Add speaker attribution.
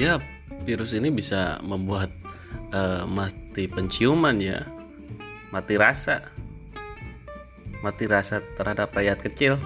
Speaker 1: ya virus ini bisa membuat uh, mati penciuman ya. Mati rasa. Mati rasa terhadap rakyat kecil.